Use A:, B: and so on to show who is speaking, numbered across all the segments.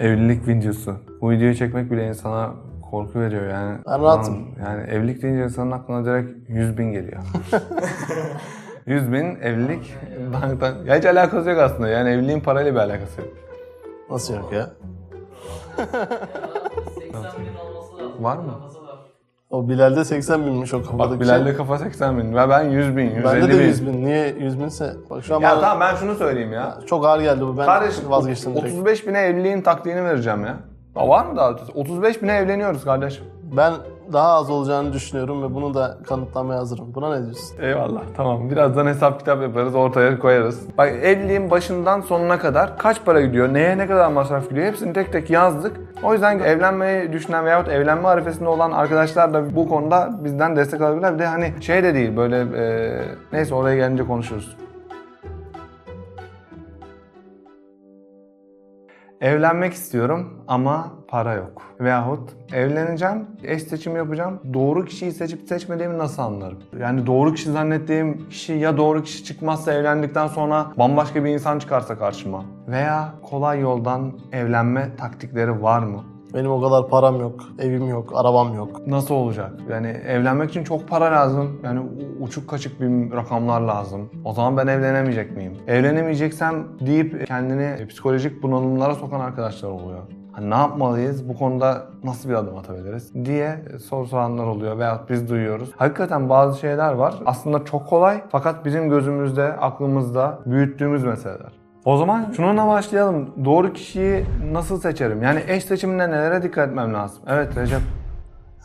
A: Evlilik videosu. Bu videoyu çekmek bile insana korku veriyor yani.
B: Ben rahatım.
A: Lan, Yani evlilik deyince insanın aklına direkt 100 bin geliyor. 100 bin evlilik banktan... Ya hiç alakası yok aslında. Yani evliliğin parayla bir alakası yok.
B: Nasıl yok ya?
C: 80 bin olması lazım.
A: Var mı?
B: O Bilal'de 80 binmiş o kafadaki
A: Bak Bilal'de kafa 80 bin ve ben 100 bin, 150
B: şey. Bende de
A: bin.
B: 100 bin. Niye 100 binse? Bak şu an
A: Ya
B: bana
A: tamam ben şunu söyleyeyim ya.
B: çok ağır geldi bu. Ben
A: Kardeşim
B: vazgeçtim direkt.
A: 35 bine evliliğin taktiğini vereceğim ya. Ya var mı daha ötesi? 35 bine evleniyoruz kardeşim.
B: Ben daha az olacağını düşünüyorum ve bunu da kanıtlamaya hazırım. Buna ne diyorsun?
A: Eyvallah tamam birazdan hesap kitap yaparız ortaya koyarız. Bak evliliğin başından sonuna kadar kaç para gidiyor, neye ne kadar masraf gidiyor hepsini tek tek yazdık. O yüzden evlenmeyi düşünen veyahut evlenme arifesinde olan arkadaşlar da bu konuda bizden destek alabilirler. Bir de hani şey de değil böyle e, neyse oraya gelince konuşuruz. Evlenmek istiyorum ama para yok. Veyahut evleneceğim, eş seçimi yapacağım. Doğru kişiyi seçip seçmediğimi nasıl anlarım? Yani doğru kişi zannettiğim kişi ya doğru kişi çıkmazsa evlendikten sonra bambaşka bir insan çıkarsa karşıma. Veya kolay yoldan evlenme taktikleri var mı?
B: Benim o kadar param yok, evim yok, arabam yok.
A: Nasıl olacak? Yani evlenmek için çok para lazım. Yani uçuk kaçık bir rakamlar lazım. O zaman ben evlenemeyecek miyim? Evlenemeyeceksem deyip kendini psikolojik bunalımlara sokan arkadaşlar oluyor. Hani ne yapmalıyız? Bu konuda nasıl bir adım atabiliriz? diye soru soranlar oluyor veyahut biz duyuyoruz. Hakikaten bazı şeyler var. Aslında çok kolay fakat bizim gözümüzde, aklımızda büyüttüğümüz meseleler. O zaman şununla başlayalım. Doğru kişiyi nasıl seçerim? Yani eş seçiminde nelere dikkat etmem lazım? Evet Recep.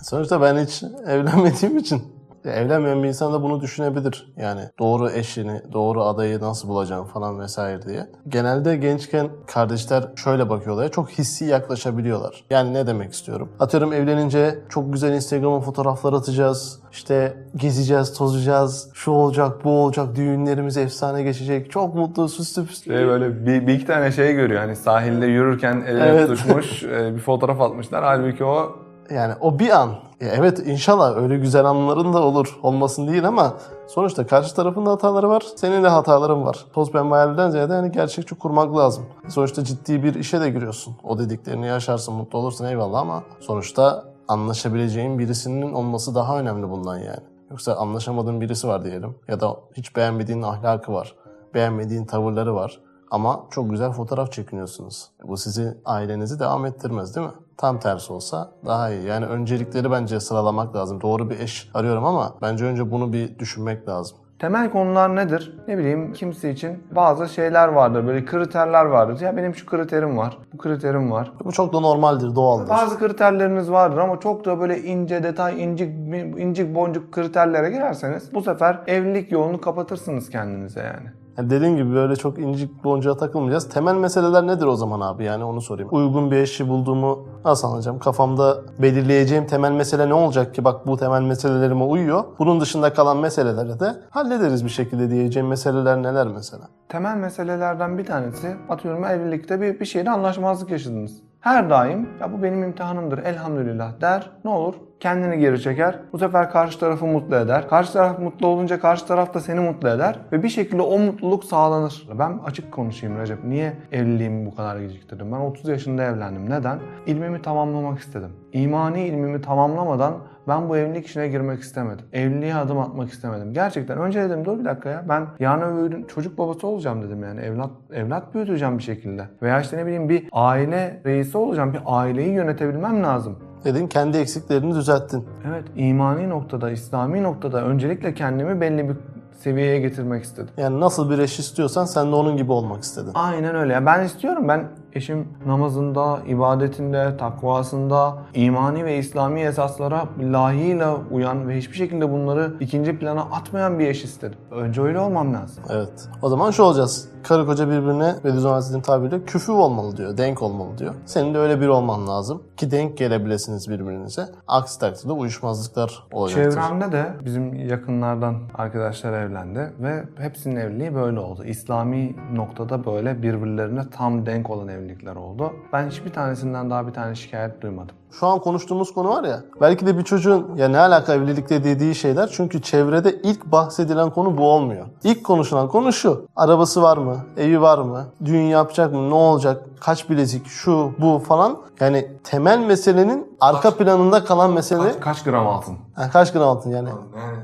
B: Sonuçta ben hiç evlenmediğim için ya evlenmeyen bir insan da bunu düşünebilir. Yani doğru eşini, doğru adayı nasıl bulacağım falan vesaire diye. Genelde gençken kardeşler şöyle bakıyorlar. Çok hissi yaklaşabiliyorlar. Yani ne demek istiyorum? Atıyorum evlenince çok güzel Instagram'a fotoğraflar atacağız. İşte gezeceğiz, tozacağız. Şu olacak, bu olacak. Düğünlerimiz efsane geçecek. Çok mutlu, süslü püslü.
A: Şey böyle bir, bir iki tane şey görüyor. Hani sahilde yürürken el ele
B: Evet.
A: tutuşmuş e, bir fotoğraf atmışlar. Halbuki o
B: Yani o bir an. Ya evet inşallah öyle güzel anların da olur. Olmasın değil ama sonuçta karşı tarafın da hataları var. Senin de hataların var. Toz pembe hayalden ziyade hani gerçekçi kurmak lazım. Sonuçta ciddi bir işe de giriyorsun. O dediklerini yaşarsın, mutlu olursun eyvallah ama sonuçta anlaşabileceğin birisinin olması daha önemli bundan yani. Yoksa anlaşamadığın birisi var diyelim ya da hiç beğenmediğin ahlakı var, beğenmediğin tavırları var. Ama çok güzel fotoğraf çekiniyorsunuz. Bu sizi ailenizi devam ettirmez değil mi? Tam tersi olsa daha iyi. Yani öncelikleri bence sıralamak lazım. Doğru bir eş arıyorum ama bence önce bunu bir düşünmek lazım.
A: temel konular nedir? Ne bileyim kimse için bazı şeyler vardır. Böyle kriterler vardır. Ya benim şu kriterim var, bu kriterim var.
B: Bu çok da normaldir, doğaldır.
A: Bazı kriterleriniz vardır ama çok da böyle ince detay, incik, incik boncuk kriterlere girerseniz bu sefer evlilik yolunu kapatırsınız kendinize yani.
B: Yani dediğim gibi böyle çok incik boncuğa takılmayacağız. Temel meseleler nedir o zaman abi yani onu sorayım. Uygun bir eşi bulduğumu nasıl anlayacağım? Kafamda belirleyeceğim temel mesele ne olacak ki bak bu temel meselelerime uyuyor. Bunun dışında kalan meseleleri de hallederiz bir şekilde diyeceğim meseleler neler mesela?
A: Temel meselelerden bir tanesi atıyorum evlilikte bir, bir şeyde anlaşmazlık yaşadınız. Her daim ya bu benim imtihanımdır elhamdülillah der. Ne olur? Kendini geri çeker. Bu sefer karşı tarafı mutlu eder. Karşı taraf mutlu olunca karşı taraf da seni mutlu eder. Ve bir şekilde o mutluluk sağlanır. Ben açık konuşayım Recep. Niye evliliğimi bu kadar geciktirdim? Ben 30 yaşında evlendim. Neden? İlmimi tamamlamak istedim. İmani ilmimi tamamlamadan ben bu evlilik işine girmek istemedim. Evliliğe adım atmak istemedim. Gerçekten önce dedim dur bir dakika ya ben yarın öbür gün çocuk babası olacağım dedim yani. Evlat evlat büyüteceğim bir şekilde. Veya işte ne bileyim bir aile reisi olacağım. Bir aileyi yönetebilmem lazım.
B: Dedin kendi eksiklerini düzelttin.
A: Evet imani noktada, İslami noktada öncelikle kendimi belli bir seviyeye getirmek istedim.
B: Yani nasıl bir eş istiyorsan sen de onun gibi olmak istedin.
A: Aynen öyle. Ya Ben istiyorum. Ben eşim namazında, ibadetinde, takvasında, imani ve İslami esaslara layığıyla uyan ve hiçbir şekilde bunları ikinci plana atmayan bir eş istedim. Önce öyle olmam lazım.
B: Evet. O zaman şu olacağız. Karı koca birbirine Bediüzzaman Hazretleri'nin tabiriyle küfü olmalı diyor. Denk olmalı diyor. Senin de öyle biri olman lazım. Ki denk gelebilesiniz birbirinize. Aksi takdirde uyuşmazlıklar olacaktır.
A: Çevremde de bizim yakınlardan arkadaşlar evlendi ve hepsinin evliliği böyle oldu. İslami noktada böyle birbirlerine tam denk olan evlilikler oldu. Ben hiçbir tanesinden daha bir tane şikayet duymadım.
B: Şu an konuştuğumuz konu var ya. Belki de bir çocuğun ya ne alaka evlilikle dediği şeyler. Çünkü çevrede ilk bahsedilen konu bu olmuyor. İlk konuşulan konu şu. Arabası var mı? Evi var mı? Düğün yapacak mı? Ne olacak? Kaç bilezik? Şu, bu falan. Yani temel meselenin arka planında kalan mesele
A: Kaç, kaç gram altın?
B: Ha, kaç gram altın yani.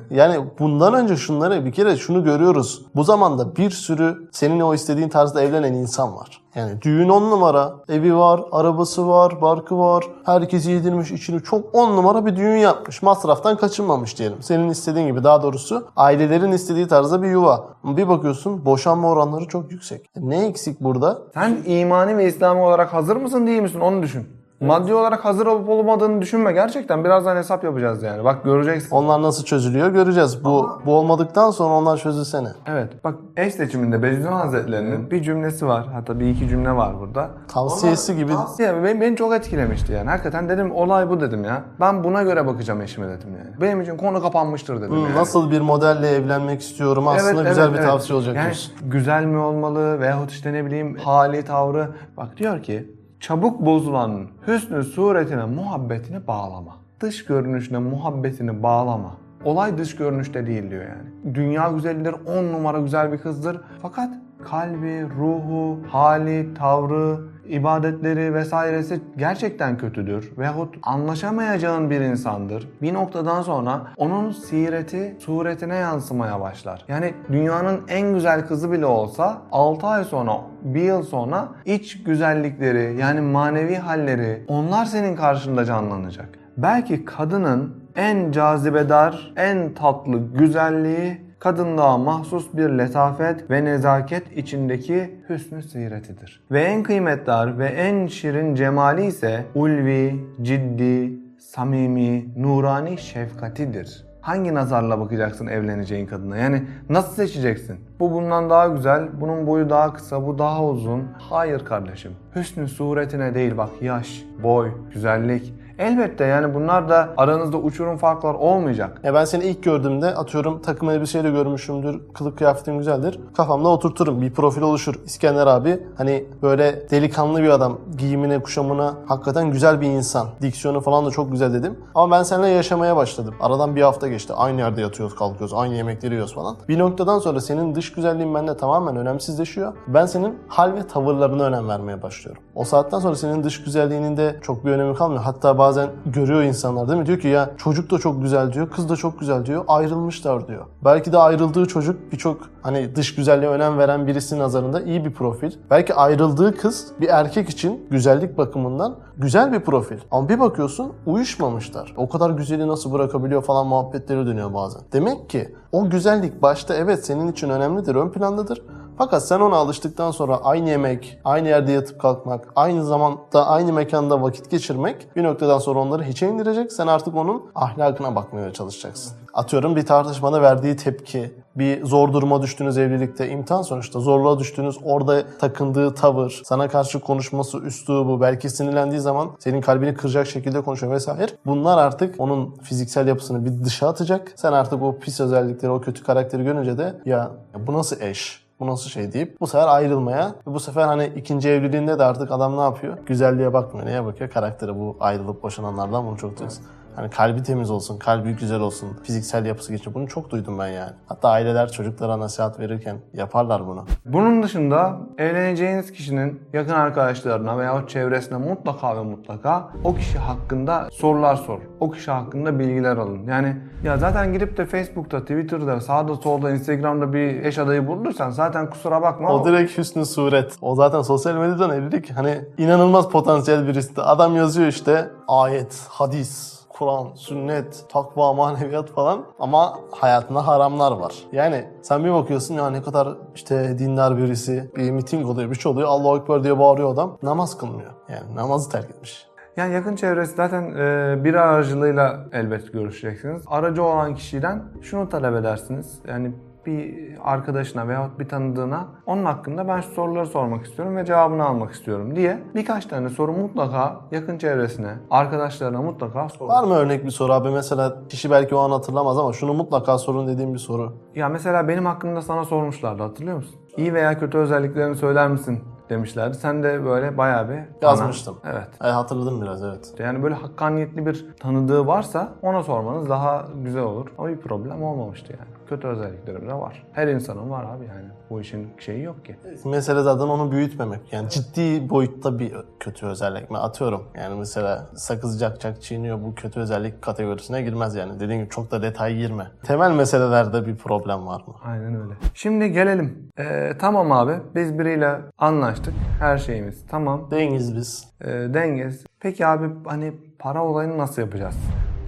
A: Yani
B: Yani bundan önce şunları bir kere şunu görüyoruz. Bu zamanda bir sürü senin o istediğin tarzda evlenen insan var. Yani düğün on numara, evi var, arabası var, barkı var. Herkesi yedirmiş, içini çok on numara bir düğün yapmış. Masraftan kaçınmamış diyelim. Senin istediğin gibi daha doğrusu ailelerin istediği tarzda bir yuva. Bir bakıyorsun boşanma oranları çok yüksek. Ne eksik burada?
A: sen imani ve İslami olarak hazır mısın değil misin onu düşün. Maddi olarak hazır olup olmadığını düşünme gerçekten. Birazdan hesap yapacağız yani. Bak göreceksin.
B: Onlar nasıl çözülüyor göreceğiz. Bu bu olmadıktan sonra onlar çözülsene.
A: Evet. Bak eş seçiminde Bediüzzaman Hazretleri'nin bir cümlesi var. Hatta bir iki cümle var burada.
B: Tavsiyesi gibi
A: Tavsiye beni, beni çok etkilemişti yani. Hakikaten dedim olay bu dedim ya. Ben buna göre bakacağım eşime dedim yani. Benim için konu kapanmıştır dedim yani.
B: Nasıl bir modelle evlenmek istiyorum aslında
A: Evet,
B: güzel
A: evet,
B: bir
A: evet.
B: tavsiye olacak
A: Yani
B: diyorsun.
A: güzel mi olmalı veyahut işte ne bileyim hali tavrı. Bak diyor ki çabuk bozulanın hüsnü suretine muhabbetini bağlama. Dış görünüşüne muhabbetini bağlama. Olay dış görünüşte değil diyor yani. Dünya güzellidir, on numara güzel bir kızdır. Fakat kalbi, ruhu, hali, tavrı, ibadetleri vesairesi gerçekten kötüdür veyahut anlaşamayacağın bir insandır. Bir noktadan sonra onun sireti suretine yansımaya başlar. Yani dünyanın en güzel kızı bile olsa 6 ay sonra, bir yıl sonra iç güzellikleri yani manevi halleri onlar senin karşında canlanacak. Belki kadının en cazibedar, en tatlı güzelliği kadınlığa mahsus bir letafet ve nezaket içindeki hüsnü siretidir. Ve en kıymetdar ve en şirin cemali ise ulvi, ciddi, samimi, nurani şefkatidir. Hangi nazarla bakacaksın evleneceğin kadına? Yani nasıl seçeceksin? Bu bundan daha güzel, bunun boyu daha kısa, bu daha uzun. Hayır kardeşim. Hüsnü suretine değil bak yaş, boy, güzellik. Elbette yani bunlar da aranızda uçurum farklar olmayacak.
B: Ya ben seni ilk gördüğümde atıyorum takım elbiseyle görmüşümdür, kılık kıyafetin güzeldir. Kafamda oturturum, bir profil oluşur. İskender abi hani böyle delikanlı bir adam, giyimine, kuşamına hakikaten güzel bir insan. Diksiyonu falan da çok güzel dedim. Ama ben seninle yaşamaya başladım. Aradan bir hafta geçti. Aynı yerde yatıyoruz, kalkıyoruz, aynı yemekleri yiyoruz falan. Bir noktadan sonra senin dış güzelliğin bende tamamen önemsizleşiyor. Ben senin hal ve tavırlarına önem vermeye başlıyorum. O saatten sonra senin dış güzelliğinin de çok bir önemi kalmıyor. Hatta bazen görüyor insanlar değil mi? Diyor ki ya çocuk da çok güzel diyor, kız da çok güzel diyor. Ayrılmışlar diyor. Belki de ayrıldığı çocuk birçok hani dış güzelliğe önem veren birisinin nazarında iyi bir profil. Belki ayrıldığı kız bir erkek için güzellik bakımından güzel bir profil. Ama bir bakıyorsun uyuşmamışlar. O kadar güzeli nasıl bırakabiliyor falan muhabbetleri dönüyor bazen. Demek ki o güzellik başta evet senin için önemlidir, ön plandadır. Fakat sen ona alıştıktan sonra aynı yemek, aynı yerde yatıp kalkmak, aynı zamanda aynı mekanda vakit geçirmek bir noktadan sonra onları hiçe indirecek. Sen artık onun ahlakına bakmaya çalışacaksın. Atıyorum bir tartışmada verdiği tepki, bir zor duruma düştüğünüz evlilikte imtihan sonuçta zorluğa düştüğünüz orada takındığı tavır, sana karşı konuşması, üslubu, belki sinirlendiği zaman senin kalbini kıracak şekilde konuşuyor vesaire. Bunlar artık onun fiziksel yapısını bir dışa atacak. Sen artık o pis özellikleri, o kötü karakteri görünce de ya bu nasıl eş? Bu nasıl şey deyip bu sefer ayrılmaya ve bu sefer hani ikinci evliliğinde de artık adam ne yapıyor? Güzelliğe bakmıyor. Neye bakıyor? Karaktere bu ayrılıp boşananlardan bunu çok duyuyoruz. Hani kalbi temiz olsun, kalbi güzel olsun, fiziksel yapısı geçiyor. Bunu çok duydum ben yani. Hatta aileler çocuklara nasihat verirken yaparlar bunu.
A: Bunun dışında evleneceğiniz kişinin yakın arkadaşlarına veya çevresine mutlaka ve mutlaka o kişi hakkında sorular sor. O kişi hakkında bilgiler alın. Yani ya zaten girip de Facebook'ta, Twitter'da, sağda solda, Instagram'da bir eş adayı bulursan zaten kusura bakma.
B: O direkt hüsnü suret. O zaten sosyal medyadan evlilik hani inanılmaz potansiyel birisi. Adam yazıyor işte ayet, hadis, Kur'an, sünnet, takva, maneviyat falan ama hayatında haramlar var. Yani sen bir bakıyorsun ya ne kadar işte dindar birisi bir miting oluyor bir şey oluyor Allahu Ekber diye bağırıyor adam namaz kılmıyor. Yani namazı terk etmiş.
A: Yani yakın çevresi zaten e, bir aracılığıyla elbet görüşeceksiniz. Aracı olan kişiden şunu talep edersiniz. Yani bir arkadaşına veyahut bir tanıdığına onun hakkında ben şu soruları sormak istiyorum ve cevabını almak istiyorum diye birkaç tane soru mutlaka yakın çevresine, arkadaşlarına mutlaka sorun.
B: Var mı örnek bir soru abi mesela kişi belki o an hatırlamaz ama şunu mutlaka sorun dediğim bir soru.
A: Ya mesela benim hakkımda sana sormuşlardı hatırlıyor musun? İyi veya kötü özelliklerini söyler misin? demişlerdi. Sen de böyle bayağı bir
B: Yazmıştım.
A: Bana- evet.
B: E, hatırladım biraz evet.
A: Yani böyle hakkaniyetli bir tanıdığı varsa ona sormanız daha güzel olur. Ama bir problem olmamıştı yani. Kötü özelliklerim de var. Her insanın var abi yani. Bu işin şeyi yok ki.
B: Mesele zaten onu büyütmemek. Yani ciddi boyutta bir kötü özellik mi? Atıyorum. Yani mesela sakız cakcak çiğniyor bu kötü özellik kategorisine girmez yani. Dediğim gibi çok da detay girme. Temel meselelerde bir problem var mı?
A: Aynen öyle. Şimdi gelelim. Ee, tamam abi biz biriyle anlaştık. Her şeyimiz tamam.
B: Değiliz biz.
A: Ee, dengesiz. Peki abi hani para olayını nasıl yapacağız?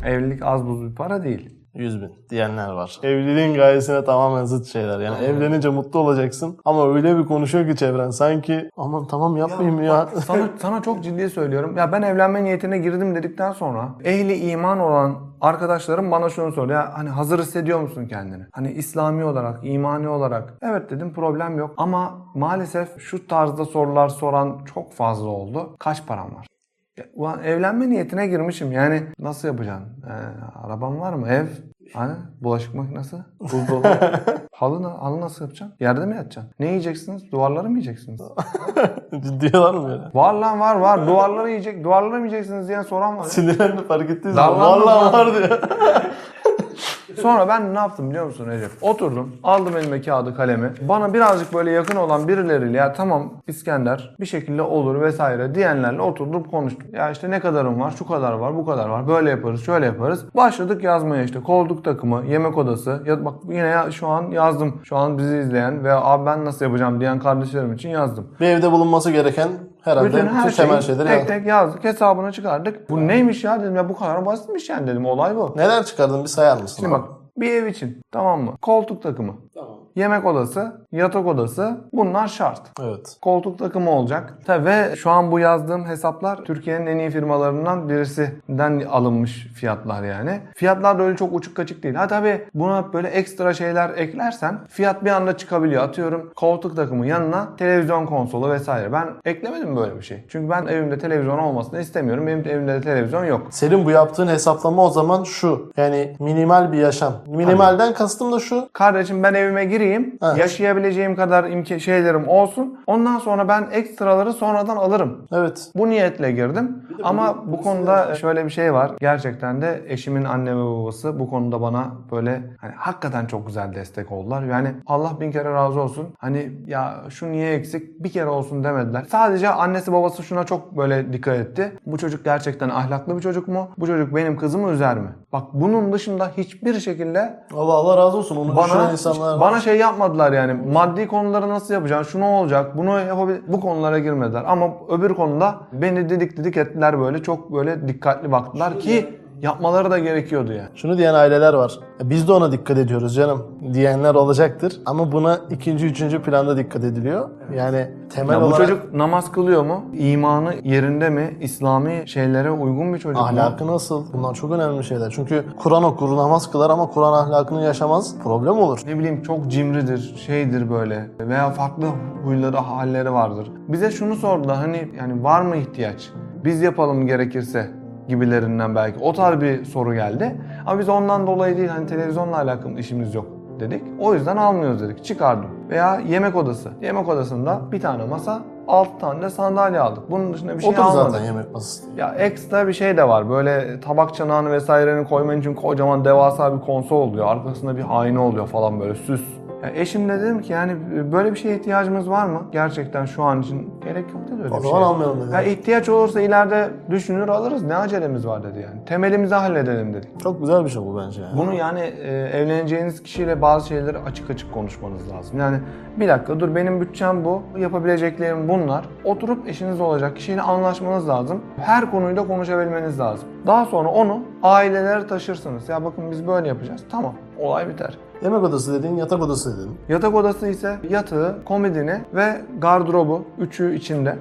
A: Evlilik az buz bir para değil.
B: 100 bin diyenler var. Evliliğin gayesine tamamen zıt şeyler. Yani evlenince mutlu olacaksın ama öyle bir konuşuyor ki çevren sanki aman tamam yapmayayım ya.
A: Sana, sana çok ciddi söylüyorum. Ya ben evlenme niyetine girdim dedikten sonra ehli iman olan arkadaşlarım bana şunu soruyor. Ya hani hazır hissediyor musun kendini? Hani İslami olarak, imani olarak. Evet dedim problem yok. Ama maalesef şu tarzda sorular soran çok fazla oldu. Kaç param var? Ulan evlenme niyetine girmişim. Yani nasıl yapacaksın? Ee, araban var mı? Ev? Hani bulaşık makinesi? Buzdolabı? halı, halı nasıl yapacaksın? Yerde mi yatacaksın? Ne yiyeceksiniz? Duvarları mı yiyeceksiniz?
B: Ciddi var mı böyle?
A: Var lan var var. Duvarları yiyecek. Duvarları mı yiyeceksiniz diyen soran var.
B: Sinirlerini fark zaman
A: Darlandım
B: vallahi
A: lan.
B: var diyor.
A: Sonra ben ne yaptım biliyor musun Recep? Oturdum, aldım elime kağıdı kalemi. Bana birazcık böyle yakın olan birileriyle ya tamam İskender bir şekilde olur vesaire diyenlerle oturdum konuştum. Ya işte ne kadarım var, şu kadar var, bu kadar var. Böyle yaparız, şöyle yaparız. Başladık yazmaya işte koltuk takımı, yemek odası. Ya bak yine ya, şu an yazdım. Şu an bizi izleyen veya abi ben nasıl yapacağım diyen kardeşlerim için yazdım.
B: Bir evde bulunması gereken herhalde
A: Bütün
B: bütün,
A: her
B: temel
A: şeyi
B: şeyleri
A: tek tek yazdık. Hesabını çıkardık. Bu neymiş ya dedim ya bu kadar basitmiş yani dedim. Olay bu.
B: Neler çıkardın bir sayar mısın?
A: Şimdi bak bir ev için tamam mı? Koltuk takımı,
B: Tamam.
A: Yemek odası, yatak odası bunlar şart.
B: Evet.
A: Koltuk takımı olacak. Tabii ve şu an bu yazdığım hesaplar Türkiye'nin en iyi firmalarından birisinden alınmış fiyatlar yani. Fiyatlar da öyle çok uçuk kaçık değil. Ha tabii buna böyle ekstra şeyler eklersen fiyat bir anda çıkabiliyor. Atıyorum koltuk takımı yanına televizyon konsolu vesaire. Ben eklemedim böyle bir şey. Çünkü ben evimde televizyon olmasını istemiyorum. Benim evimde de televizyon yok.
B: Senin bu yaptığın hesaplama o zaman şu. Yani minimal bir yaşam. Minimalden kastım da şu.
A: Kardeşim ben evime gireyim.
B: Evet.
A: Yaşayabileceğim kadar imkan şeylerim olsun. Ondan sonra ben ekstraları sonradan alırım.
B: Evet.
A: Bu niyetle girdim. Ama bu konuda şöyle bir şey var. Gerçekten de eşimin anne ve babası bu konuda bana böyle hani hakikaten çok güzel destek oldular. Yani Allah bin kere razı olsun. Hani ya şu niye eksik bir kere olsun demediler. Sadece annesi babası şuna çok böyle dikkat etti. Bu çocuk gerçekten ahlaklı bir çocuk mu? Bu çocuk benim kızımı üzer mi? Bak bunun dışında hiçbir şekilde
B: Allah Allah razı olsun. Onu düşünen
A: bana
B: insanlar var.
A: bana şey yapmadılar yani. Maddi konuları nasıl yapacaksın? Şunu olacak. Bunu yapabil bu konulara girmediler. Ama öbür konuda beni didik didik ettiler böyle. Çok böyle dikkatli baktılar ki yapmaları da gerekiyordu yani.
B: Şunu diyen aileler var. "Ya Biz de ona dikkat ediyoruz canım diyenler olacaktır. Ama buna ikinci, üçüncü planda dikkat ediliyor. Yani temel
A: Ya bu
B: olarak
A: çocuk namaz kılıyor mu? İmanı yerinde mi? İslami şeylere uygun bir çocuk mu?
B: ahlakı nasıl? Bunlar çok önemli şeyler. Çünkü Kur'an okur, namaz kılar ama Kur'an ahlakını yaşamaz. Problem olur.
A: ne bileyim çok cimridir, şeydir böyle veya farklı huyları, halleri vardır. Bize şunu sordular hani yani var mı ihtiyaç? Biz yapalım gerekirse gibilerinden belki. O tarz bir soru geldi. Ama biz ondan dolayı değil hani televizyonla alakalı işimiz yok dedik. O yüzden almıyoruz dedik. Çıkardım. Veya yemek odası. Yemek odasında bir tane masa, 6 tane de sandalye aldık. Bunun dışında bir şey
B: Otur
A: almadık.
B: zaten yemek masası.
A: Ya ekstra bir şey de var. Böyle tabak çanağını vesairenin koyman için kocaman devasa bir konsol oluyor. Arkasında bir ayna oluyor falan böyle süs. Ya eşimle dedim ki yani böyle bir şeye ihtiyacımız var mı? Gerçekten şu an için gerek yok dedi öyle
B: O
A: bir
B: zaman
A: şey.
B: almayalım dedi.
A: Ya ihtiyaç olursa ileride düşünür alırız. Ne acelemiz var dedi yani. Temelimizi halledelim dedik.
B: Çok güzel bir şey bu bence. Yani.
A: Bunu yani e, evleneceğiniz kişiyle bazı şeyleri açık açık konuşmanız lazım. Yani bir dakika dur benim bütçem bu, yapabileceklerim bunlar. Oturup eşiniz olacak kişiyle anlaşmanız lazım. Her konuyu da konuşabilmeniz lazım. Daha sonra onu ailelere taşırsınız. Ya bakın biz böyle yapacağız. Tamam olay biter.
B: Yemek odası dedin, yatak odası dedin.
A: Yatak odası ise yatağı, komodini ve gardırobu üçü içinde.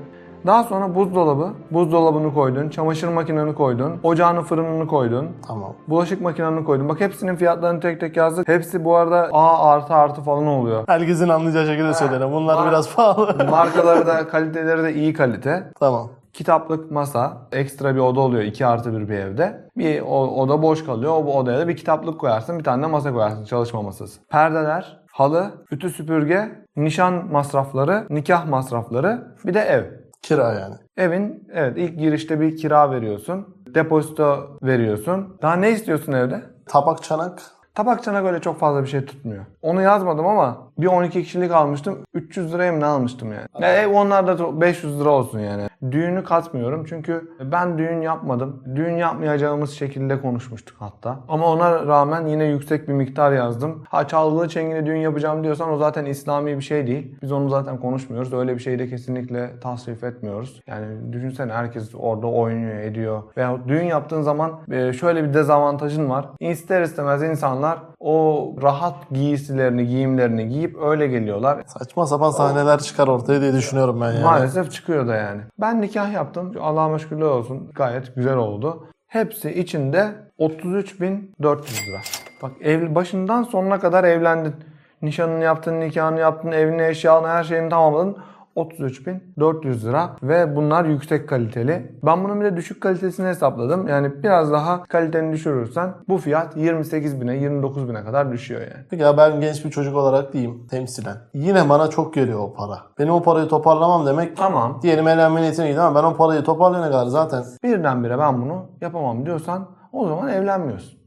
A: Daha sonra buzdolabı, buzdolabını koydun, çamaşır makineni koydun, ocağını fırınını koydun,
B: Tamam.
A: Bulaşık makineni koydum. Bak hepsinin fiyatlarını tek tek yazdık. Hepsi bu arada A artı artı falan oluyor.
B: Herkesin anlayacağı şekilde söylerim. Bunlar
A: Var.
B: biraz pahalı.
A: Markaları da kaliteleri de iyi kalite.
B: tamam.
A: Kitaplık masa, ekstra bir oda oluyor 2 artı bir bir evde. Bir oda boş kalıyor. O bu odaya da bir kitaplık koyarsın, bir tane de masa koyarsın çalışma masası. Perdeler halı, ütü süpürge, nişan masrafları, nikah masrafları, bir de ev.
B: Kira yani.
A: Evin evet ilk girişte bir kira veriyorsun. Depozito veriyorsun. Daha ne istiyorsun evde?
B: Tabak çanak.
A: Tabak çanak öyle çok fazla bir şey tutmuyor. Onu yazmadım ama bir 12 kişilik almıştım. 300 liraya mı ne almıştım yani. Ya ev onlar da 500 lira olsun yani. Düğünü katmıyorum çünkü ben düğün yapmadım. Düğün yapmayacağımız şekilde konuşmuştuk hatta. Ama ona rağmen yine yüksek bir miktar yazdım. Ha çalgılı çengeli düğün yapacağım diyorsan o zaten İslami bir şey değil. Biz onu zaten konuşmuyoruz. Öyle bir şeyi de kesinlikle tasvip etmiyoruz. Yani düşünsene herkes orada oynuyor, ediyor. Veya düğün yaptığın zaman e, şöyle bir dezavantajın var. İster istemez insanlar o rahat giysilerini, giyimlerini giyip öyle geliyorlar.
B: Saçma sapan sahneler çıkar ortaya diye düşünüyorum ben yani.
A: Maalesef çıkıyor da yani. Ben nikah yaptım. Allah'a şükürler olsun. Gayet güzel oldu. Hepsi içinde 33.400 lira. Bak ev başından sonuna kadar evlendin. Nişanını yaptın, nikahını yaptın, evini, eşyanı, her şeyini tamamladın. 33.400 lira ve bunlar yüksek kaliteli. Ben bunun bir de düşük kalitesini hesapladım. Yani biraz daha kaliteni düşürürsen bu fiyat 28.000'e 29.000'e kadar düşüyor yani.
B: Peki ya ben genç bir çocuk olarak diyeyim temsilen. Yine bana çok geliyor o para. Benim o parayı toparlamam demek
A: Tamam.
B: diyelim evlenme niyetine gidiyor ama ben o parayı toparlayana kadar zaten
A: Birdenbire ben bunu yapamam diyorsan o zaman evlenmiyorsun.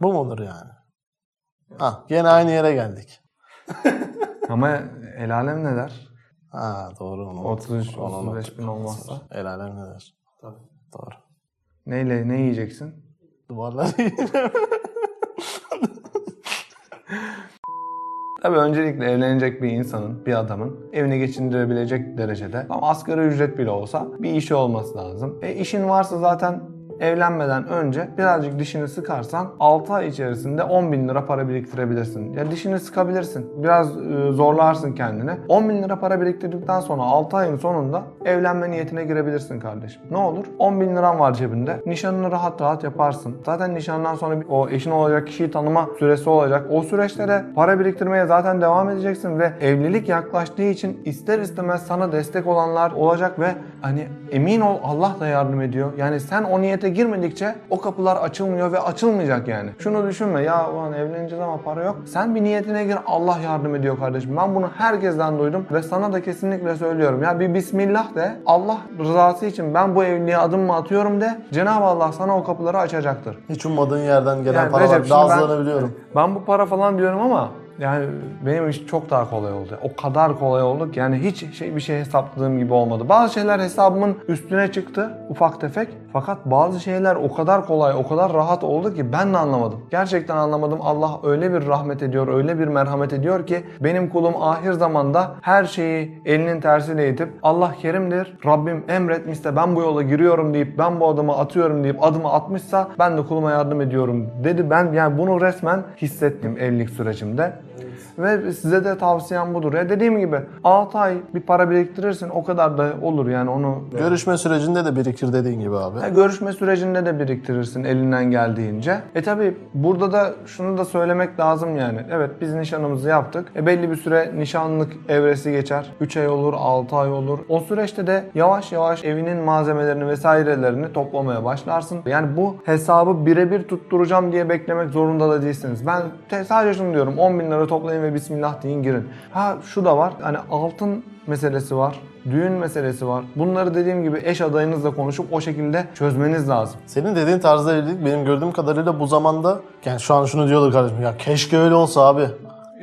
B: bu mudur yani? Ha gene aynı yere geldik.
A: Ama el alem ne der?
B: Ha doğru. onu
A: 33,
B: onu
A: 35 bin olmazsa.
B: El alem ne der? Doğru.
A: Neyle ne yiyeceksin?
B: Duvarlar
A: Tabii öncelikle evlenecek bir insanın, bir adamın evini geçindirebilecek derecede ama asgari ücret bile olsa bir işi olması lazım. E işin varsa zaten evlenmeden önce birazcık dişini sıkarsan 6 ay içerisinde 10 bin lira para biriktirebilirsin. Ya dişini sıkabilirsin. Biraz e, zorlarsın kendini. 10 bin lira para biriktirdikten sonra 6 ayın sonunda evlenme niyetine girebilirsin kardeşim. Ne olur? 10 bin liran var cebinde. Nişanını rahat rahat yaparsın. Zaten nişandan sonra o eşin olacak kişiyi tanıma süresi olacak. O süreçte de para biriktirmeye zaten devam edeceksin ve evlilik yaklaştığı için ister istemez sana destek olanlar olacak ve hani emin ol Allah da yardım ediyor. Yani sen o niyete girmedikçe o kapılar açılmıyor ve açılmayacak yani. Şunu düşünme ya ulan evleneceğiz ama para yok. Sen bir niyetine gir Allah yardım ediyor kardeşim. Ben bunu herkesten duydum ve sana da kesinlikle söylüyorum. Ya bir bismillah de Allah rızası için ben bu evliliğe adım mı atıyorum de Cenab-ı Allah sana o kapıları açacaktır.
B: Hiç ummadığın yerden gelen
A: Yani
B: paralar
A: Recep,
B: daha
A: ben-
B: biliyorum.
A: Ben bu para falan diyorum ama yani benim iş çok daha kolay oldu. O kadar kolay oldu ki yani hiç şey bir şey hesapladığım gibi olmadı. Bazı şeyler hesabımın üstüne çıktı ufak tefek. Fakat bazı şeyler o kadar kolay, o kadar rahat oldu ki ben de anlamadım. Gerçekten anlamadım. Allah öyle bir rahmet ediyor, öyle bir merhamet ediyor ki benim kulum ahir zamanda her şeyi elinin tersiyle itip Allah kerimdir, Rabbim emretmişse ben bu yola giriyorum deyip ben bu adımı atıyorum deyip adımı atmışsa ben de kuluma yardım ediyorum dedi. Ben yani bunu resmen hissettim evlilik sürecimde. Ve size de tavsiyem budur. Ya dediğim gibi 6 ay bir para biriktirirsin o kadar da olur yani onu
B: Görüşme sürecinde de birikir dediğin gibi abi.
A: Ha, görüşme sürecinde de biriktirirsin elinden geldiğince. E tabi burada da şunu da söylemek lazım yani. Evet biz nişanımızı yaptık. E belli bir süre nişanlık evresi geçer. 3 ay olur, 6 ay olur. O süreçte de yavaş yavaş evinin malzemelerini vesairelerini toplamaya başlarsın. Yani bu hesabı birebir tutturacağım diye beklemek zorunda da değilsiniz. Ben sadece şunu diyorum 10 bin lira toplayın ve bismillah deyin girin. Ha şu da var hani altın meselesi var. Düğün meselesi var. Bunları dediğim gibi eş adayınızla konuşup o şekilde çözmeniz lazım.
B: Senin dediğin tarzda evlilik benim gördüğüm kadarıyla bu zamanda yani şu an şunu diyorlar kardeşim ya keşke öyle olsa abi.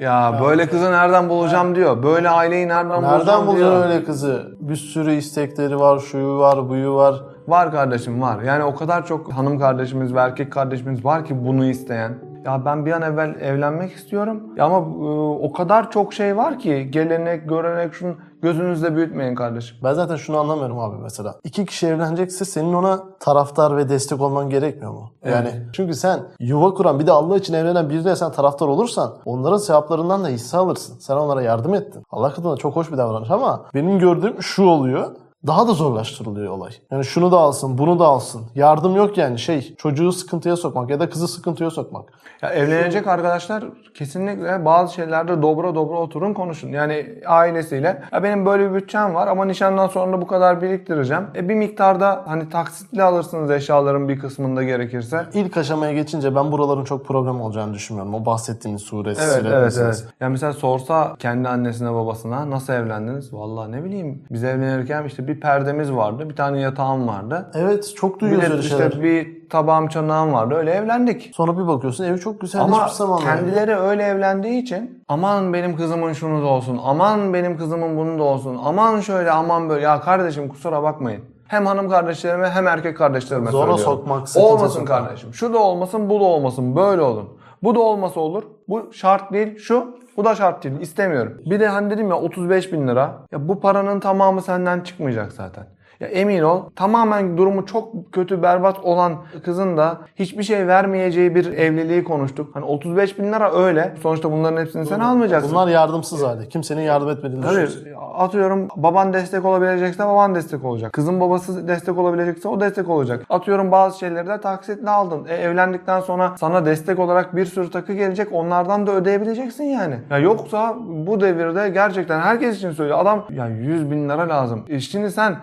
A: Ya böyle kızı nereden bulacağım diyor. Böyle aileyi nereden,
B: Nereden
A: bulacağım
B: bulacaksın
A: diyor.
B: öyle kızı? Bir sürü istekleri var, şuyu var, buyu var.
A: Var kardeşim var. Yani o kadar çok hanım kardeşimiz ve erkek kardeşimiz var ki bunu isteyen. Ya ben bir an evvel evlenmek istiyorum. Ya ama e, o kadar çok şey var ki gelenek, görenek şunu gözünüzde büyütmeyin kardeşim.
B: Ben zaten şunu anlamıyorum abi mesela. İki kişi evlenecekse senin ona taraftar ve destek olman gerekmiyor mu? Yani çünkü sen yuva kuran bir de Allah için evlenen birine sen taraftar olursan onların sevaplarından da hisse alırsın. Sen onlara yardım ettin. Allah katında çok hoş bir davranış ama benim gördüğüm şu oluyor. Daha da zorlaştırılıyor olay. Yani şunu da alsın, bunu da alsın. Yardım yok yani şey çocuğu sıkıntıya sokmak ya da kızı sıkıntıya sokmak.
A: Ya evlenecek arkadaşlar kesinlikle bazı şeylerde dobra dobra oturun konuşun. Yani ailesiyle ya benim böyle bir bütçem var ama nişandan sonra bu kadar biriktireceğim. E bir miktarda hani taksitli alırsınız eşyaların bir kısmında gerekirse.
B: İlk aşamaya geçince ben buraların çok problem olacağını düşünmüyorum. O bahsettiğiniz suresi,
A: Evet, evet, evet. Ya mesela sorsa kendi annesine babasına nasıl evlendiniz? Vallahi ne bileyim. Biz evlenirken işte bir perdemiz vardı, bir tane yatağım vardı.
B: Evet, çok
A: Bir
B: duyuyoruz öyle
A: işte
B: şeyler.
A: bir tabağım çanağım vardı. Öyle evlendik.
B: Sonra bir bakıyorsun evi çok güzel
A: Ama kendileri öyle evlendiği için aman benim kızımın şunu da olsun, aman benim kızımın bunu da olsun, aman şöyle aman böyle. Ya kardeşim kusura bakmayın. Hem hanım kardeşlerime hem erkek kardeşlerime
B: Zora
A: söylüyorum.
B: sokmak,
A: Olmasın
B: sokmak.
A: kardeşim. Şu da olmasın, bu da olmasın. Böyle olun. Bu da olmasa olur. Bu şart değil. Şu bu da şart değil. İstemiyorum. Bir de hani dedim ya 35 bin lira. Ya bu paranın tamamı senden çıkmayacak zaten. Ya emin ol tamamen durumu çok kötü berbat olan kızın da hiçbir şey vermeyeceği bir evliliği konuştuk. Hani 35 bin lira öyle. Sonuçta bunların hepsini sen almayacaksın.
B: Bunlar yardımsız hali. Kimsenin yardım etmediğini.
A: Tabii atıyorum baban destek olabilecekse baban destek olacak. Kızın babası destek olabilecekse o destek olacak. Atıyorum bazı şeyleri de taksitle aldın. E, evlendikten sonra sana destek olarak bir sürü takı gelecek. Onlardan da ödeyebileceksin yani. Ya yoksa bu devirde gerçekten herkes için söylüyor. Adam ya 100 bin lira lazım. E şimdi sen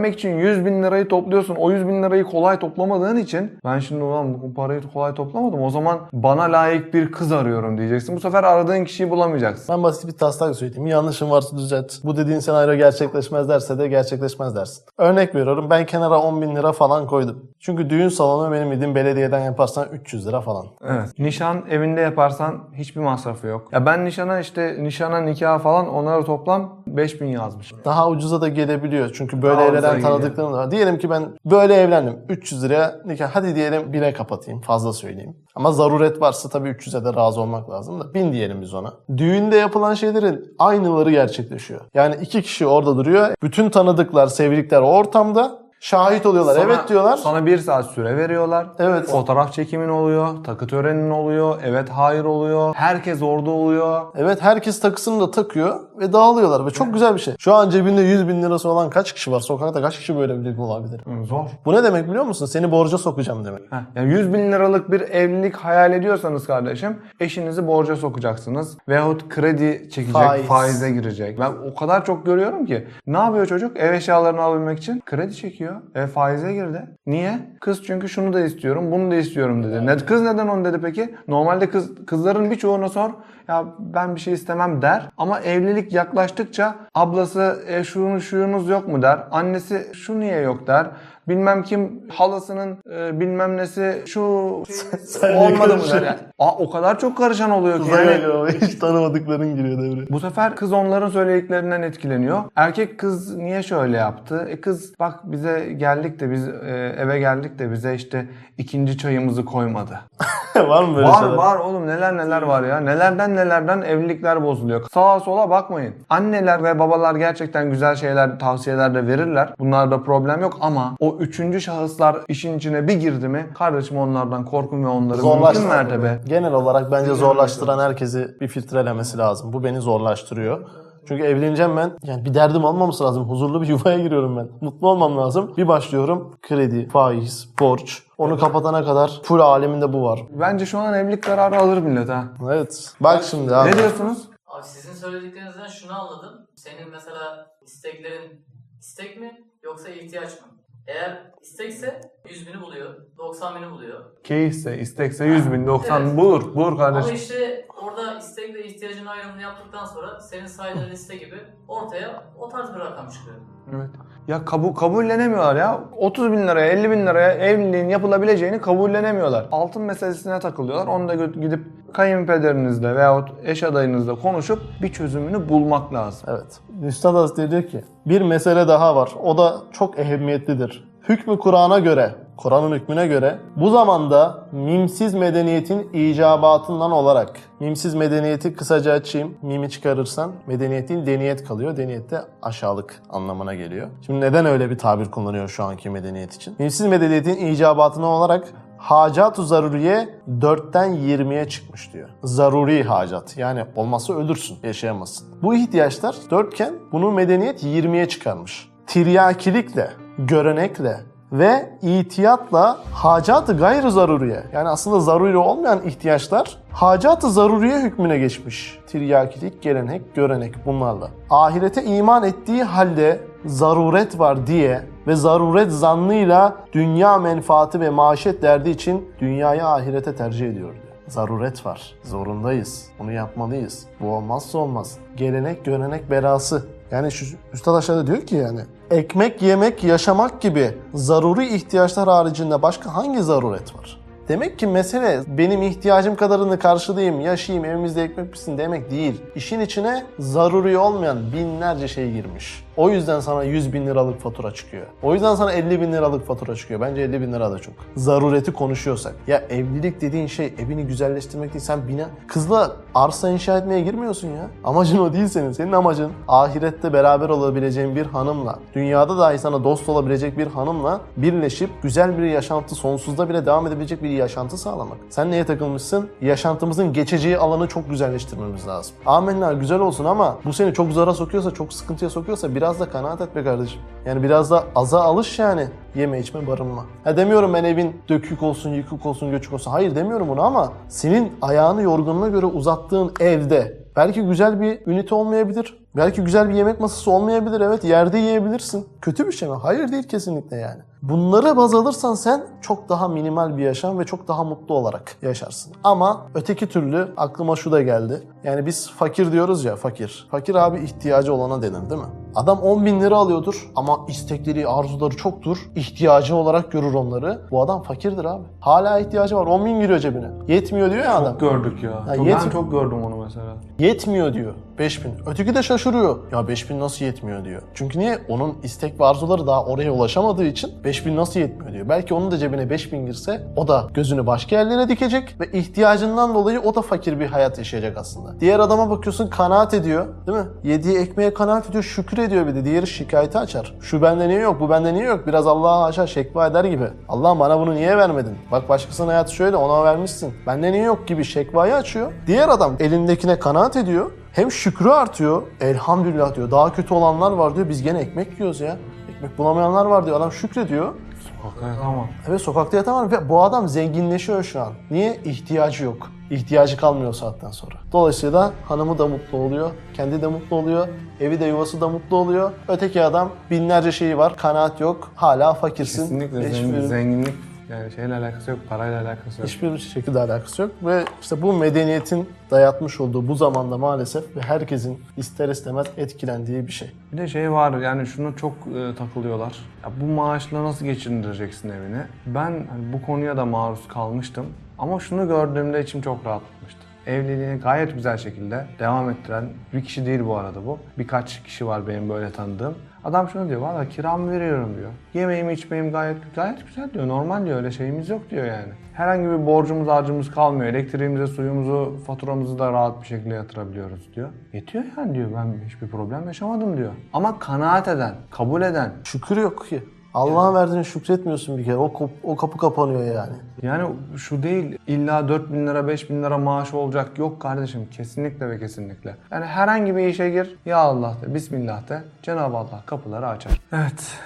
A: evlenmek için 100 bin lirayı topluyorsun. O 100 bin lirayı kolay toplamadığın için ben şimdi ulan bu parayı kolay toplamadım. O zaman bana layık bir kız arıyorum diyeceksin. Bu sefer aradığın kişiyi bulamayacaksın.
B: Ben basit bir taslak söyleyeyim. Yanlışım varsa düzelt. Bu dediğin senaryo gerçekleşmez derse de gerçekleşmez dersin. Örnek veriyorum ben kenara 10 bin lira falan koydum. Çünkü düğün salonu benim bildiğim belediyeden yaparsan 300 lira falan.
A: Evet. Nişan evinde yaparsan hiçbir masrafı yok. Ya ben nişana işte nişana nikah falan onları toplam 5000 yazmışım.
B: Daha ucuza da gelebiliyor. Çünkü böyle
A: Daha geliyor.
B: tanıdıklarım var. Diyelim ki ben böyle evlendim. 300 liraya nikah. Hadi diyelim 1000'e kapatayım. Fazla söyleyeyim. Ama zaruret varsa tabii 300'e de razı olmak lazım da. 1000 diyelim biz ona. Düğünde yapılan şeylerin aynıları gerçekleşiyor. Yani iki kişi orada duruyor. Bütün tanıdıklar, sevdikler o ortamda. Şahit oluyorlar.
A: Sana-
B: evet diyorlar.
A: Sana bir saat süre veriyorlar.
B: Evet.
A: Fotoğraf çekimin oluyor. Takı törenin oluyor. Evet hayır oluyor. Herkes orada oluyor.
B: Evet herkes takısını da takıyor ve dağılıyorlar ve çok güzel bir şey. Şu an cebinde 100 bin lirası olan kaç kişi var? Sokakta kaç kişi böyle bir olabilir?
A: Hı, Zor.
B: Bu ne demek biliyor musun? Seni borca sokacağım demek.
A: Heh, Yani 100 bin liralık bir evlilik hayal ediyorsanız kardeşim eşinizi borca sokacaksınız. Veyahut kredi çekecek,
B: Faiz.
A: faize girecek. Ben o kadar çok görüyorum ki. Ne yapıyor çocuk? Ev eşyalarını alabilmek için kredi çekiyor. E faize girdi. Niye? Kız çünkü şunu da istiyorum, bunu da istiyorum dedi. Ne, kız neden onu dedi peki? Normalde kız kızların birçoğuna sor. Ya ben bir şey istemem der. Ama evlilik yaklaştıkça ablası e, şunu şuyunuz yok mu der. Annesi şu niye yok der. Bilmem kim halasının e, bilmem nesi şu
B: Sen
A: olmadı mı der.
B: karışıyorsun.
A: Yani. Aa, o kadar çok karışan oluyor ki.
B: Kıza
A: Yani,
B: geliyor. Hiç tanımadıkların giriyor devreye.
A: bu sefer kız onların söylediklerinden etkileniyor. Erkek kız niye şöyle yaptı? E kız bak bize geldik de biz e, eve geldik de bize işte ikinci çayımızı koymadı.
B: var mı böyle
A: var
B: şeyler?
A: var oğlum neler neler var ya. Nelerden nelerden evlilikler bozuluyor. Sağa sola bakmayın. Anneler ve babalar gerçekten güzel şeyler, tavsiyeler de verirler. Bunlarda problem yok ama o üçüncü şahıslar işin içine bir girdi mi kardeşim onlardan korkun ve onları mümkün mertebe
B: Genel olarak bence zorlaştıran herkesi bir filtrelemesi lazım. Bu beni zorlaştırıyor. Çünkü evleneceğim ben. Yani bir derdim olmaması lazım. Huzurlu bir yuvaya giriyorum ben. Mutlu olmam lazım. Bir başlıyorum. Kredi, faiz, borç. Onu kapatana kadar full aleminde bu var.
A: Bence şu an evlilik kararı alır millet ha.
B: Evet. Bak şimdi abi.
A: Ne diyorsunuz?
C: Abi sizin söylediklerinizden şunu anladım. Senin mesela isteklerin istek mi yoksa ihtiyaç mı? Eğer istekse 100 bini buluyor, 90 bini buluyor.
A: Keyifse, istekse 100 bin, 90
C: Evet.
A: bulur. Bulur
C: Ama
A: kardeşim.
C: işte orada istekle ihtiyacın ayrımını yaptıktan sonra senin saydığın liste gibi ortaya o tarz bir rakam çıkıyor.
A: Evet. Ya kabul, kabullenemiyorlar ya. 30 bin liraya, 50 bin liraya evliliğin yapılabileceğini kabullenemiyorlar. Altın meselesine takılıyorlar. Onu da gö- gidip kayınpederinizle veyahut eş adayınızla konuşup bir çözümünü bulmak lazım.
B: Evet. Üstad Hazretleri diyor ki bir mesele daha var. O da çok ehemmiyetlidir. Hükmü Kur'an'a göre, Kur'an'ın hükmüne göre bu zamanda mimsiz medeniyetin icabatından olarak mimsiz medeniyeti kısaca açayım. Mimi çıkarırsan medeniyet değil deniyet kalıyor. Deniyet de aşağılık anlamına geliyor. Şimdi neden öyle bir tabir kullanıyor şu anki medeniyet için? Mimsiz medeniyetin icabatından olarak Hacat-ı zaruriye 4'ten 20'ye çıkmış diyor. Zaruri hacat. Yani olmazsa ölürsün, yaşayamazsın. Bu ihtiyaçlar 4 iken bunu medeniyet 20'ye çıkarmış. tiryakilikle, görenekle ve itiyatla hacat-ı gayrı zaruriye yani aslında zaruri olmayan ihtiyaçlar hacat-ı zaruriye hükmüne geçmiş. Tiryakilik, gelenek, görenek bunlarla. Ahirete iman ettiği halde zaruret var diye ve zaruret zannıyla dünya menfaati ve maaşet derdi için dünyayı ahirete tercih ediyor diyor. Zaruret var. Zorundayız. Bunu yapmalıyız. Bu olmazsa olmaz. Gelenek, görenek belası. Yani şu Üstad aşağıda diyor ki yani ekmek, yemek, yaşamak gibi zaruri ihtiyaçlar haricinde başka hangi zaruret var? Demek ki mesele benim ihtiyacım kadarını karşılayayım, yaşayayım, evimizde ekmek pişsin demek değil. İşin içine zaruri olmayan binlerce şey girmiş. O yüzden sana 100 bin liralık fatura çıkıyor. O yüzden sana 50 bin liralık fatura çıkıyor. Bence 50 bin lira da çok. Zarureti konuşuyorsak. Ya evlilik dediğin şey evini güzelleştirmek değil. Sen bina, kızla arsa inşa etmeye girmiyorsun ya. Amacın o değil senin. Senin amacın ahirette beraber olabileceğin bir hanımla, dünyada dahi sana dost olabilecek bir hanımla birleşip güzel bir yaşantı, sonsuzda bile devam edebilecek bir yaşantı sağlamak. Sen neye takılmışsın? Yaşantımızın geçeceği alanı çok güzelleştirmemiz lazım. Amenna güzel olsun ama bu seni çok zara sokuyorsa, çok sıkıntıya sokuyorsa biraz da kanaat et be kardeşim. Yani biraz da aza alış yani. Yeme içme barınma. Ha demiyorum ben evin dökük olsun, yıkık olsun, göçük olsun. Hayır demiyorum bunu ama senin ayağını yorgunluğuna göre uzattığın evde belki güzel bir ünite olmayabilir. Belki güzel bir yemek masası olmayabilir. Evet yerde yiyebilirsin. Kötü bir şey mi? Hayır değil kesinlikle yani. Bunları baz alırsan sen çok daha minimal bir yaşam ve çok daha mutlu olarak yaşarsın. Ama öteki türlü aklıma şu da geldi. Yani biz fakir diyoruz ya fakir. Fakir abi ihtiyacı olana denir değil mi? Adam 10 bin lira alıyordur ama istekleri, arzuları çoktur. İhtiyacı olarak görür onları. Bu adam fakirdir abi. Hala ihtiyacı var. 10 bin giriyor cebine. Yetmiyor diyor ya adam.
A: Çok gördük ya.
B: Ha,
A: Çok-
B: yet-
A: ben çok gördüm onu mesela.
B: Yetmiyor diyor 5000. Öteki de şaşırıyor. Ya 5000 nasıl yetmiyor diyor. Çünkü niye? Onun istek ve arzuları daha oraya ulaşamadığı için 5000 nasıl yetmiyor diyor. Belki onun da cebine 5000 girse o da gözünü başka yerlere dikecek ve ihtiyacından dolayı o da fakir bir hayat yaşayacak aslında. Diğer adama bakıyorsun kanaat ediyor değil mi? Yediği ekmeğe kanaat ediyor şükür ediyor bir de. Diğeri şikayeti açar. Şu bende niye yok bu bende niye yok biraz Allah'a aşağı şekva eder gibi. Allah bana bunu niye vermedin? Bak başkasının hayatı şöyle ona vermişsin. Bende niye yok gibi şekvayı açıyor. Diğer adam elindekine kanaat ediyor. Hem şükrü artıyor. Elhamdülillah diyor. Daha kötü olanlar var diyor. Biz gene ekmek yiyoruz ya. Ekmek bulamayanlar var diyor. Adam şükrediyor.
A: Hakikaten tamam.
B: Evet sokakta yatamam ve bu adam zenginleşiyor şu an. Niye? İhtiyacı yok. İhtiyacı kalmıyor saatten sonra. Dolayısıyla hanımı da mutlu oluyor, kendi de mutlu oluyor, evi de yuvası da mutlu oluyor. Öteki adam binlerce şeyi var, kanaat yok, hala fakirsin.
A: Kesinlikle
B: Hiçbir-
A: zengin, zenginlik yani şeyle alakası yok, parayla alakası yok.
B: Hiçbir şekilde alakası yok ve işte bu medeniyetin dayatmış olduğu bu zamanda maalesef ve herkesin ister istemez etkilendiği bir şey.
A: Bir de şey var yani şunu çok e, takılıyorlar. Ya bu maaşla nasıl geçindireceksin evini? Ben hani bu konuya da maruz kalmıştım. Ama şunu gördüğümde içim çok rahatlamıştı. Evliliğini gayet güzel şekilde devam ettiren bir kişi değil bu arada bu. Birkaç kişi var benim böyle tanıdığım. Adam şunu diyor, valla kiramı veriyorum diyor. Yemeğimi içmeyim gayet gayet güzel diyor. Normal diyor, öyle şeyimiz yok diyor yani. Herhangi bir borcumuz harcımız kalmıyor. Elektriğimize, suyumuzu, faturamızı da rahat bir şekilde yatırabiliyoruz diyor. Yetiyor yani diyor, ben hiçbir problem yaşamadım diyor. Ama kanaat eden, kabul eden,
B: Şükür yok ki. Allah'a verdiğine şükretmiyorsun bir kere. O, kop- o kapı kapanıyor yani.
A: Yani şu değil illa 4 bin lira 5 bin lira maaş olacak yok kardeşim kesinlikle ve kesinlikle. Yani herhangi bir işe gir ya Allah de Bismillah de Cenab-ı Allah kapıları açar. Evet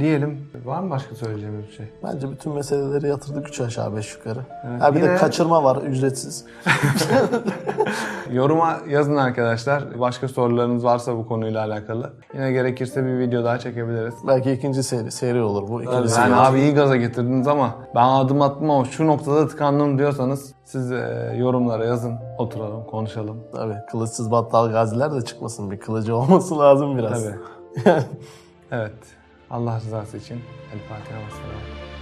A: diyelim var mı başka söyleyeceğimiz bir şey?
B: Bence bütün meseleleri yatırdık üç aşağı beş yukarı.
A: Evet,
B: ha bir de
A: yine-
B: kaçırma var ücretsiz.
A: Yoruma yazın arkadaşlar başka sorularınız varsa bu konuyla alakalı. Yine gerekirse bir video daha çekebiliriz.
B: Belki ikinci seri, seri olur bu. ikinci
A: Yani
B: seri.
A: abi iyi gaza getirdiniz ama ben adım attım ama şu noktada tıkandım diyorsanız siz e, yorumlara yazın oturalım konuşalım.
B: Tabii kılıçsız battal gaziler de çıkmasın. Bir kılıcı olması lazım biraz.
A: Tabii. evet. Allah rızası için El Fatiha ve.